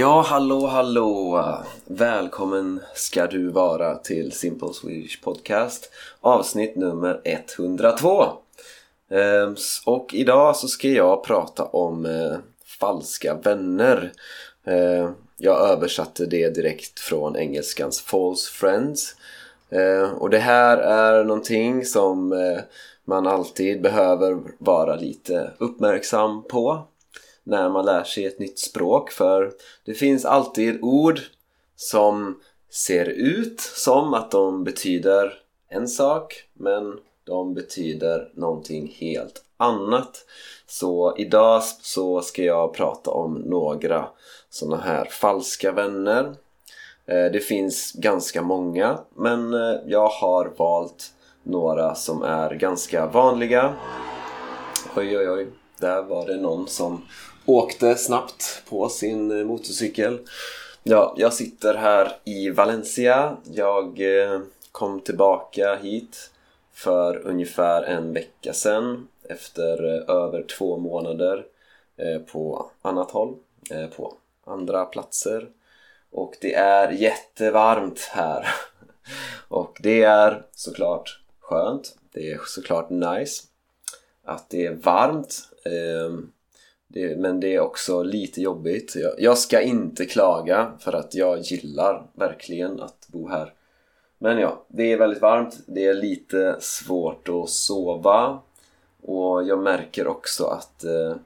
Ja, hallå, hallå! Välkommen ska du vara till Simple Swedish Podcast avsnitt nummer 102. Ehm, och idag så ska jag prata om eh, falska vänner. Ehm, jag översatte det direkt från engelskans false friends. Ehm, och det här är någonting som eh, man alltid behöver vara lite uppmärksam på när man lär sig ett nytt språk för det finns alltid ord som ser ut som att de betyder en sak men de betyder någonting helt annat. Så idag så ska jag prata om några sådana här falska vänner. Eh, det finns ganska många men eh, jag har valt några som är ganska vanliga. Oj oj oj, där var det någon som åkte snabbt på sin eh, motorcykel. Ja, jag sitter här i Valencia. Jag eh, kom tillbaka hit för ungefär en vecka sedan efter eh, över två månader på annat håll, på andra platser. Och det är jättevarmt här. Och det är såklart skönt. Det är såklart nice att det är varmt. Ehm, det, men det är också lite jobbigt. Jag, jag ska inte klaga för att jag gillar verkligen att bo här. Men ja, det är väldigt varmt. Det är lite svårt att sova. Och jag märker också att eh,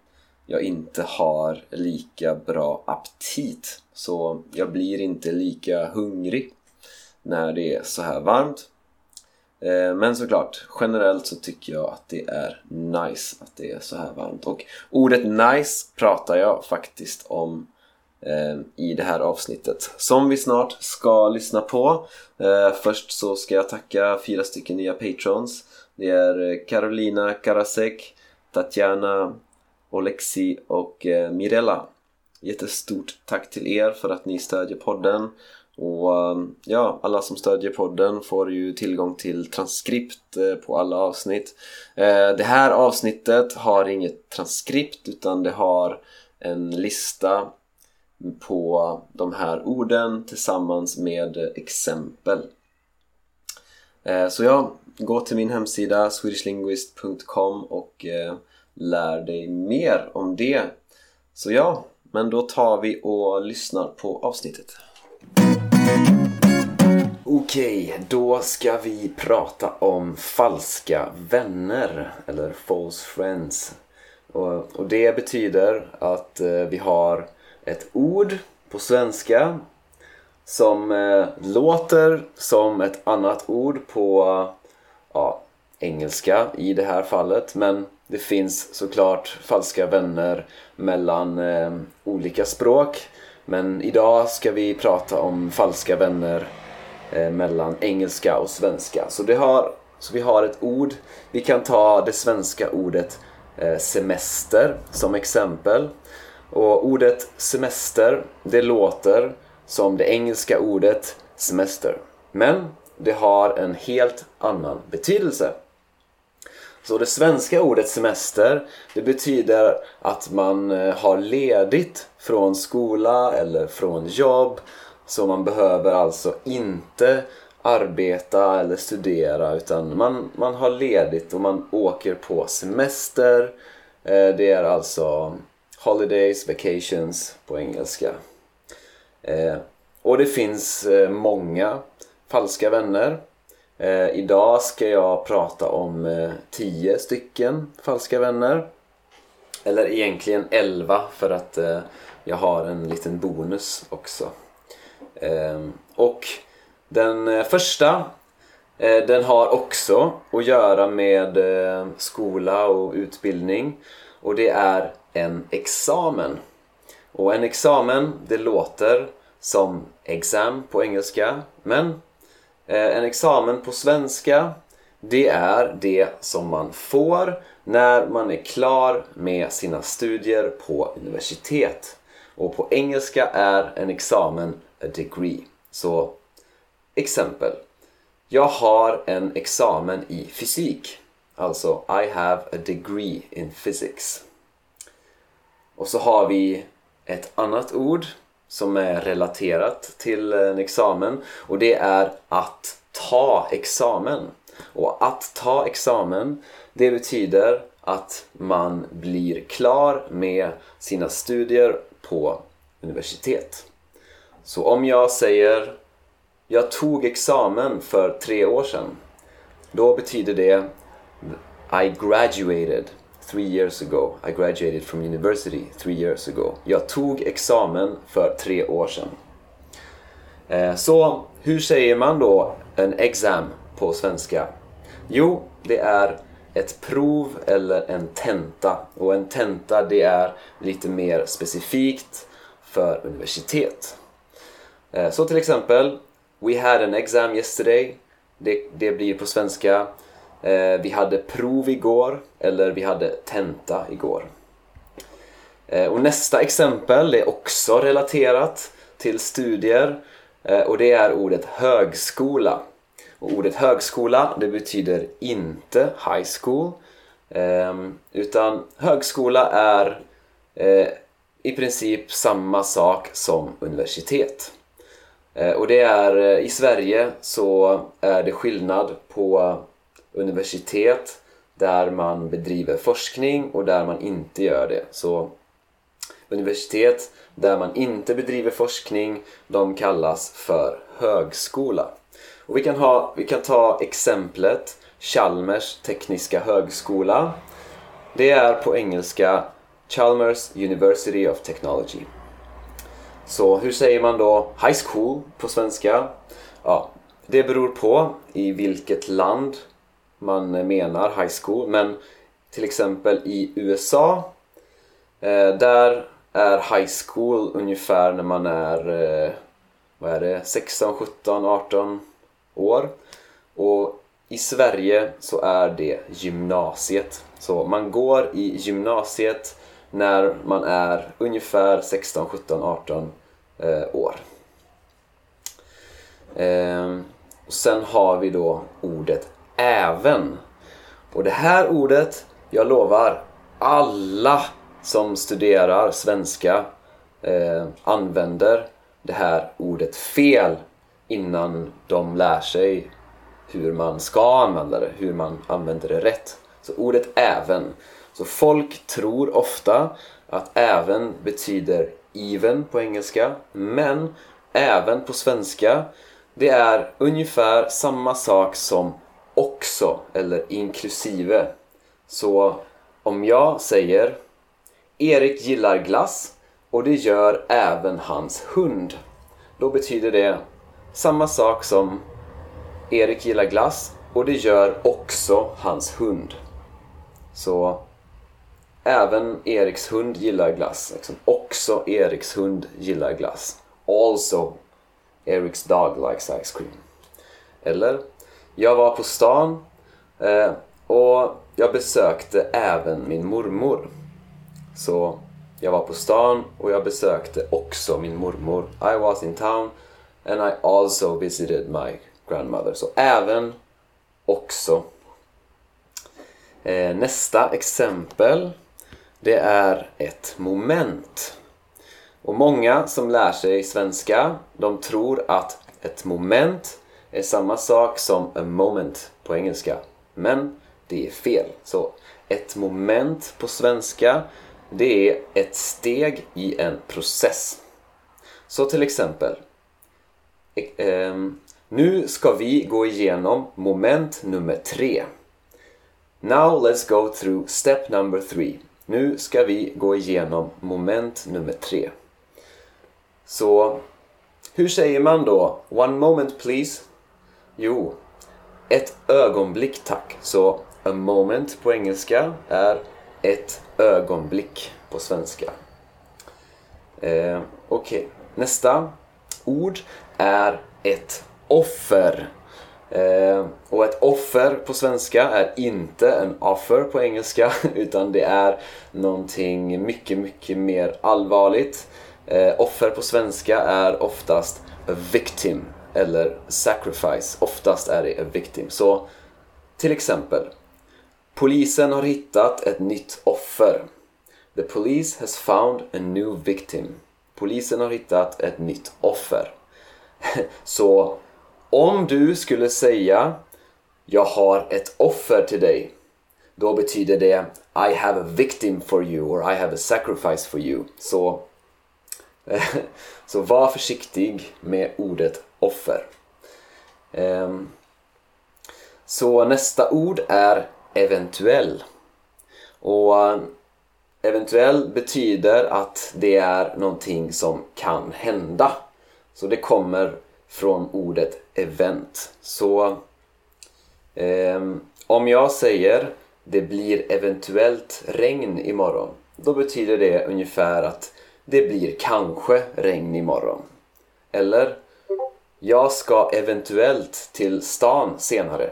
jag inte har lika bra aptit. Så jag blir inte lika hungrig när det är så här varmt. Eh, men såklart, generellt så tycker jag att det är nice att det är så här varmt. Och ordet nice pratar jag faktiskt om eh, i det här avsnittet. Som vi snart ska lyssna på. Eh, först så ska jag tacka fyra stycken nya patrons. Det är Carolina Karasek, Tatjana, Olexi och Mirella. Jättestort tack till er för att ni stödjer podden. Och ehm, ja, alla som stödjer podden får ju tillgång till transkript eh, på alla avsnitt. Eh, det här avsnittet har inget transkript utan det har en lista på de här orden tillsammans med exempel. Eh, så ja, gå till min hemsida swedishlinguist.com och lär dig mer om det. Så ja, men då tar vi och lyssnar på avsnittet. Okej, då ska vi prata om falska vänner eller false friends. Och, och det betyder att eh, vi har ett ord på svenska som eh, låter som ett annat ord på ja, engelska i det här fallet. Men det finns såklart falska vänner mellan eh, olika språk. Men idag ska vi prata om falska vänner eh, mellan engelska och svenska. Så, det har, så vi har ett ord. Vi kan ta det svenska ordet eh, semester som exempel. Och ordet semester, det låter som det engelska ordet semester. Men det har en helt annan betydelse. Så det svenska ordet semester det betyder att man eh, har ledigt från skola eller från jobb. Så man behöver alltså inte arbeta eller studera utan man, man har ledigt och man åker på semester. Eh, det är alltså holidays, vacations på engelska. Eh, och det finns många falska vänner. Eh, idag ska jag prata om eh, tio stycken falska vänner. Eller egentligen 11 för att eh, jag har en liten bonus också. Eh, och den eh, första eh, den har också att göra med eh, skola och utbildning. Och det är en examen. Och en examen, det låter som exam på engelska. Men Eh, en examen på svenska, det är det som man får när man är klar med sina studier på universitet. Och på engelska är en examen a degree. Så exempel. Jag har en examen i fysik. Alltså, I have a degree in physics. Och så har vi ett annat ord som är relaterat till eh, en examen och det är att ta examen. Och att ta examen det betyder att man blir klar med sina studier på universitet. Så om jag säger jag tog examen för tre år sedan då betyder det I graduated three years ago. I graduated from university three years ago. Jag tog examen för tre år sedan. Eh, så hur säger man då en exam på svenska? Jo, det är ett prov eller en tenta. Och en tenta det är lite mer specifikt för universitet. Eh, så till exempel We had an exam yesterday. Det, det blir på svenska Eh, vi hade prov igår eller vi hade tenta igår. Eh, och nästa exempel är också relaterat till studier eh, och det är ordet högskola. Och ordet högskola det betyder inte high school ehm, utan högskola är eh, i princip samma sak som universitet. Eh, och det är eh, i Sverige så är det skillnad på universitet där man bedriver forskning och där man inte gör det. Så universitet där man inte bedriver forskning, de kallas för högskola. Och vi, kan ha, vi kan ta exemplet Chalmers tekniska högskola. Det är på engelska Chalmers University of Technology. Så hur säger man då high school på svenska? Ja, det beror på i vilket land man menar high school. Men till exempel i USA eh, där är high school ungefär när man är eh, vad är det, 16, 17, 18 år. Och i Sverige så är det gymnasiet. Så man går i gymnasiet när man är ungefär 16, 17, 18 eh, år. Eh, sen har vi då ordet även. Och det här ordet, jag lovar, alla som studerar svenska eh, använder det här ordet fel innan de lär sig hur man ska använda det, hur man använder det rätt. Så ordet även. Så folk tror ofta att även betyder even på engelska, men även på svenska det är ungefär samma sak som också eller inklusive. Så om jag säger Erik gillar glass och det gör även hans hund. Då betyder det samma sak som Erik gillar glass och det gör också hans hund. Så även Eriks hund gillar glass. Liksom. Också Eriks hund gillar glass. Also Eriks dog likes ice cream. Eller jag var på stan eh, och jag besökte även min mormor. Så jag var på stan och jag besökte också min mormor. I was in town and I also visited my grandmother. Så även, också. Eh, nästa exempel det är ett moment. Och många som lär sig svenska de tror att ett moment är samma sak som a moment på engelska. Men det är fel. Så ett moment på svenska det är ett steg i en process. Så till exempel ehm, Nu ska vi gå igenom moment nummer tre. Now let's go through step number three. Nu ska vi gå igenom moment nummer tre. Så hur säger man då? One moment please. Jo, ett ögonblick tack. Så a moment på engelska är ett ögonblick på svenska. Eh, Okej, okay. nästa ord är ett offer. Eh, och ett offer på svenska är inte en offer på engelska utan det är någonting mycket, mycket mer allvarligt. Eh, offer på svenska är oftast a victim eller sacrifice. Oftast är det a victim. Så till exempel, polisen har hittat ett nytt offer. The police has found a new victim. Polisen har hittat ett nytt offer. Så om du skulle säga Jag har ett offer till dig. Då betyder det I have a victim for you or I have a sacrifice for you. Så, så var försiktig med ordet offer. Ehm, så nästa ord är eventuell. Och eh, eventuell betyder att det är någonting som kan hända. Så det kommer från ordet event. Så ehm, om jag säger det blir eventuellt regn imorgon. Då betyder det ungefär att det blir kanske regn imorgon. Eller jag ska eventuellt till stan senare.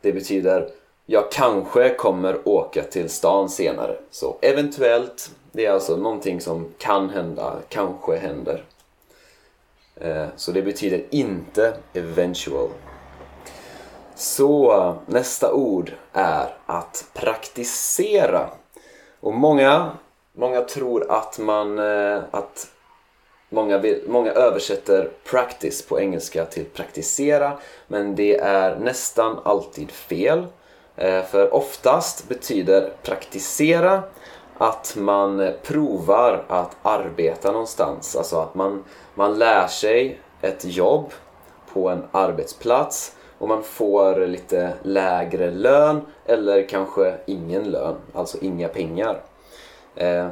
Det betyder jag kanske kommer åka till stan senare. Så eventuellt, det är alltså någonting som kan hända, kanske händer. Eh, så det betyder inte eventual. Så nästa ord är att praktisera. Och många, många tror att man eh, att Många, vill, många översätter practice på engelska till praktisera men det är nästan alltid fel. Eh, för oftast betyder praktisera att man provar att arbeta någonstans. Alltså att man, man lär sig ett jobb på en arbetsplats och man får lite lägre lön eller kanske ingen lön, alltså inga pengar. Eh,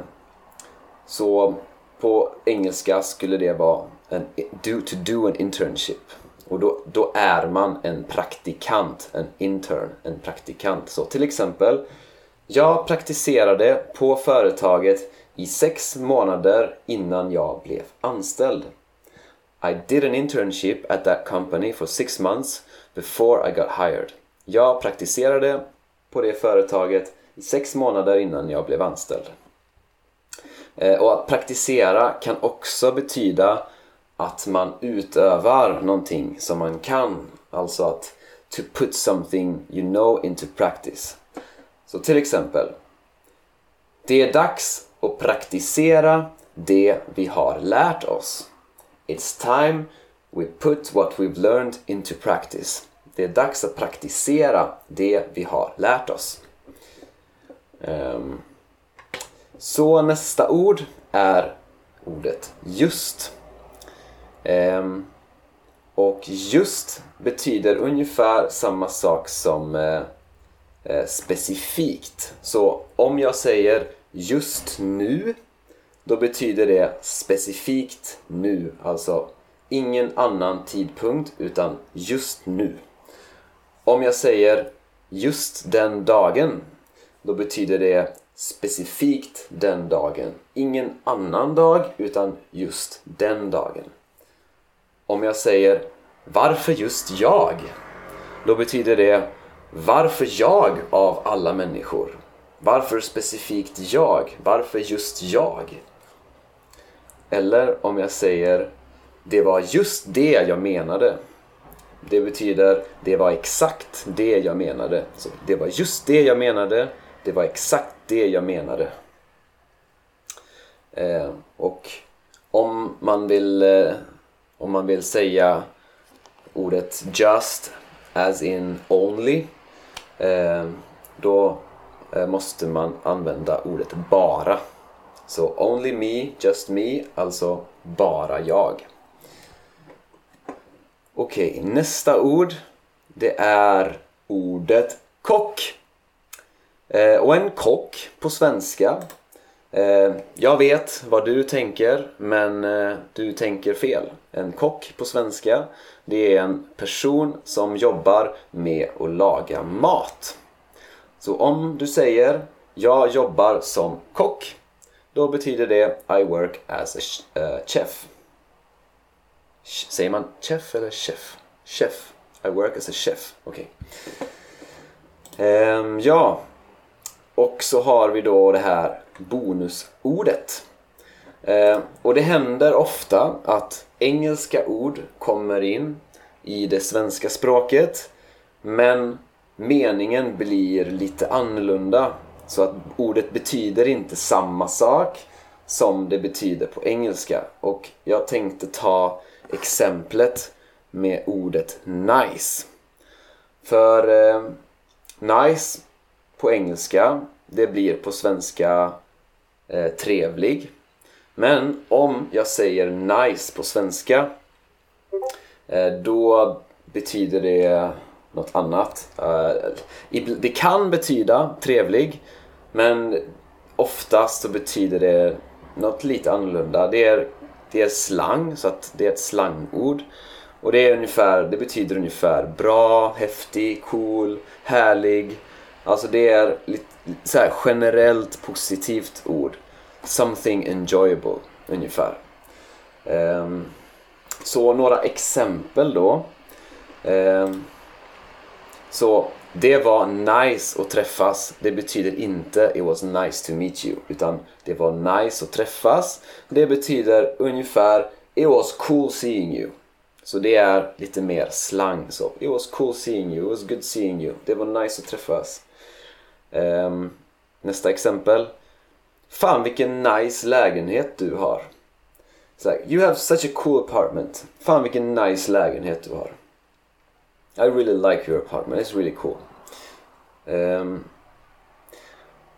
så på engelska skulle det vara en, do, to do an internship. Och då, då är man en praktikant, en intern, en praktikant. Så till exempel, jag praktiserade på företaget i sex månader innan jag blev anställd. I did an internship at that company for six months before I got hired. Jag praktiserade på det företaget i sex månader innan jag blev anställd. Eh, och att praktisera kan också betyda att man utövar någonting som man kan. Alltså att to put something you know into practice. Så till exempel. Det är dags att praktisera det vi har lärt oss. It's time we put what we've learned into practice. Det är dags att praktisera det vi har lärt oss. Um, så nästa ord är ordet just. Ehm, och just betyder ungefär samma sak som eh, eh, specifikt. Så om jag säger just nu, då betyder det specifikt nu. Alltså ingen annan tidpunkt utan just nu. Om jag säger just den dagen, då betyder det specifikt den dagen. Ingen annan dag, utan just den dagen. Om jag säger Varför just jag? Då betyder det Varför jag av alla människor? Varför specifikt jag? Varför just jag? Eller om jag säger Det var just det jag menade. Det betyder Det var exakt det jag menade. Så det var just det jag menade. Det var exakt det jag menade. Eh, och om man vill eh, om man vill säga ordet just as in only eh, då eh, måste man använda ordet bara. Så only me, just me, alltså bara jag. Okej, okay, nästa ord det är ordet kock. Eh, och en kock på svenska Eh, jag vet vad du tänker, men eh, du tänker fel. En kock på svenska, det är en person som jobbar med att laga mat. Så om du säger jag jobbar som kock, då betyder det I work as a uh, chef. Säger man chef eller chef? Chef. I work as a chef. Okej. Okay. Um, ja, och så har vi då det här bonusordet. Eh, och det händer ofta att engelska ord kommer in i det svenska språket men meningen blir lite annorlunda så att ordet betyder inte samma sak som det betyder på engelska. Och jag tänkte ta exemplet med ordet nice. För eh, nice på engelska, det blir på svenska eh, trevlig. Men om jag säger nice på svenska eh, då betyder det något annat. Eh, det kan betyda trevlig men oftast så betyder det något lite annorlunda. Det är, det är slang, så att det är ett slangord. Och det, är ungefär, det betyder ungefär bra, häftig, cool, härlig. Alltså det är lite så här generellt positivt ord. Something enjoyable, ungefär. Um, så några exempel då. Um, så det var nice att träffas. Det betyder inte it was nice to meet you. Utan det var nice att träffas. Det betyder ungefär it was cool seeing you. Så det är lite mer slang så. It was cool seeing you, it was good seeing you. Det var nice att träffas. Um, nästa exempel. Fan vilken nice lägenhet du har. It's like, you have such a cool apartment. Fan vilken nice lägenhet du har. I really like your apartment, it's really cool. Um,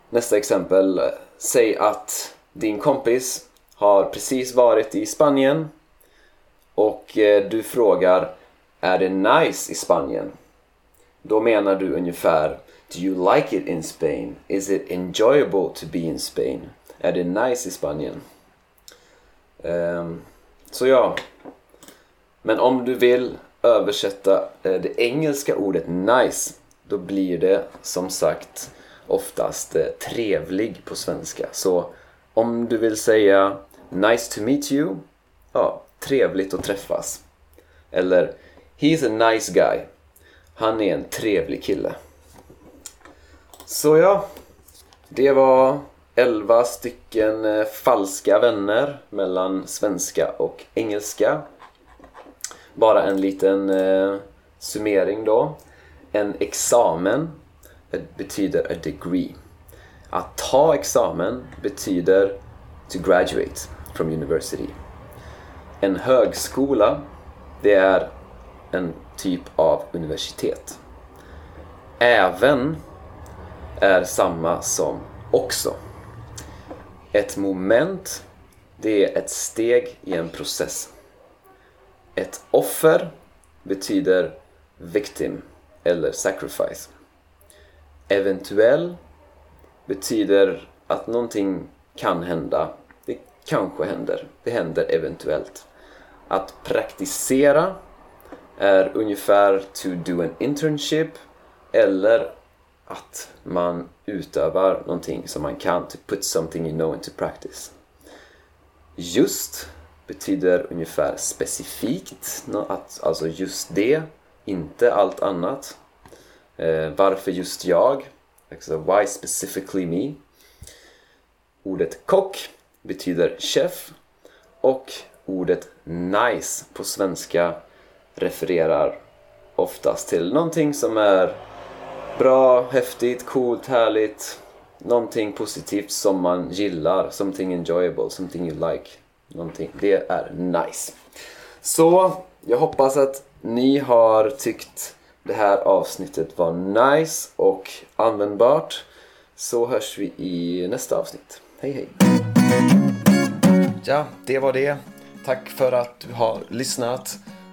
nästa exempel. Säg att din kompis har precis varit i Spanien och eh, du frågar Är det nice i Spanien? Då menar du ungefär Do you like it in Spain? Is it enjoyable to be in Spain? Är det nice i Spanien? Um, så ja. Men om du vill översätta eh, det engelska ordet nice då blir det som sagt oftast eh, trevlig på svenska. Så om du vill säga Nice to meet you, ja, trevligt att träffas. Eller He's a nice guy. Han är en trevlig kille. Så ja, det var 11 stycken eh, falska vänner mellan svenska och engelska. Bara en liten eh, summering då. En examen eh, betyder a degree. Att ta examen betyder to graduate from university. En högskola, det är en typ av universitet. Även är samma som också. Ett moment, det är ett steg i en process. Ett offer betyder victim eller sacrifice. Eventuell betyder att någonting kan hända. Det kanske händer. Det händer eventuellt. Att praktisera är ungefär to do an internship eller att man utövar någonting som man kan, to put something you know into practice. Just betyder ungefär specifikt, alltså just det, inte allt annat. Eh, varför just jag? Alltså, why specifically me? Ordet kock betyder chef och ordet nice på svenska refererar oftast till någonting som är bra, häftigt, coolt, härligt. Någonting positivt som man gillar, something enjoyable, something you like. Någonting. Det är nice. Så jag hoppas att ni har tyckt det här avsnittet var nice och användbart. Så hörs vi i nästa avsnitt. Hej hej! Ja, det var det. Tack för att du har lyssnat.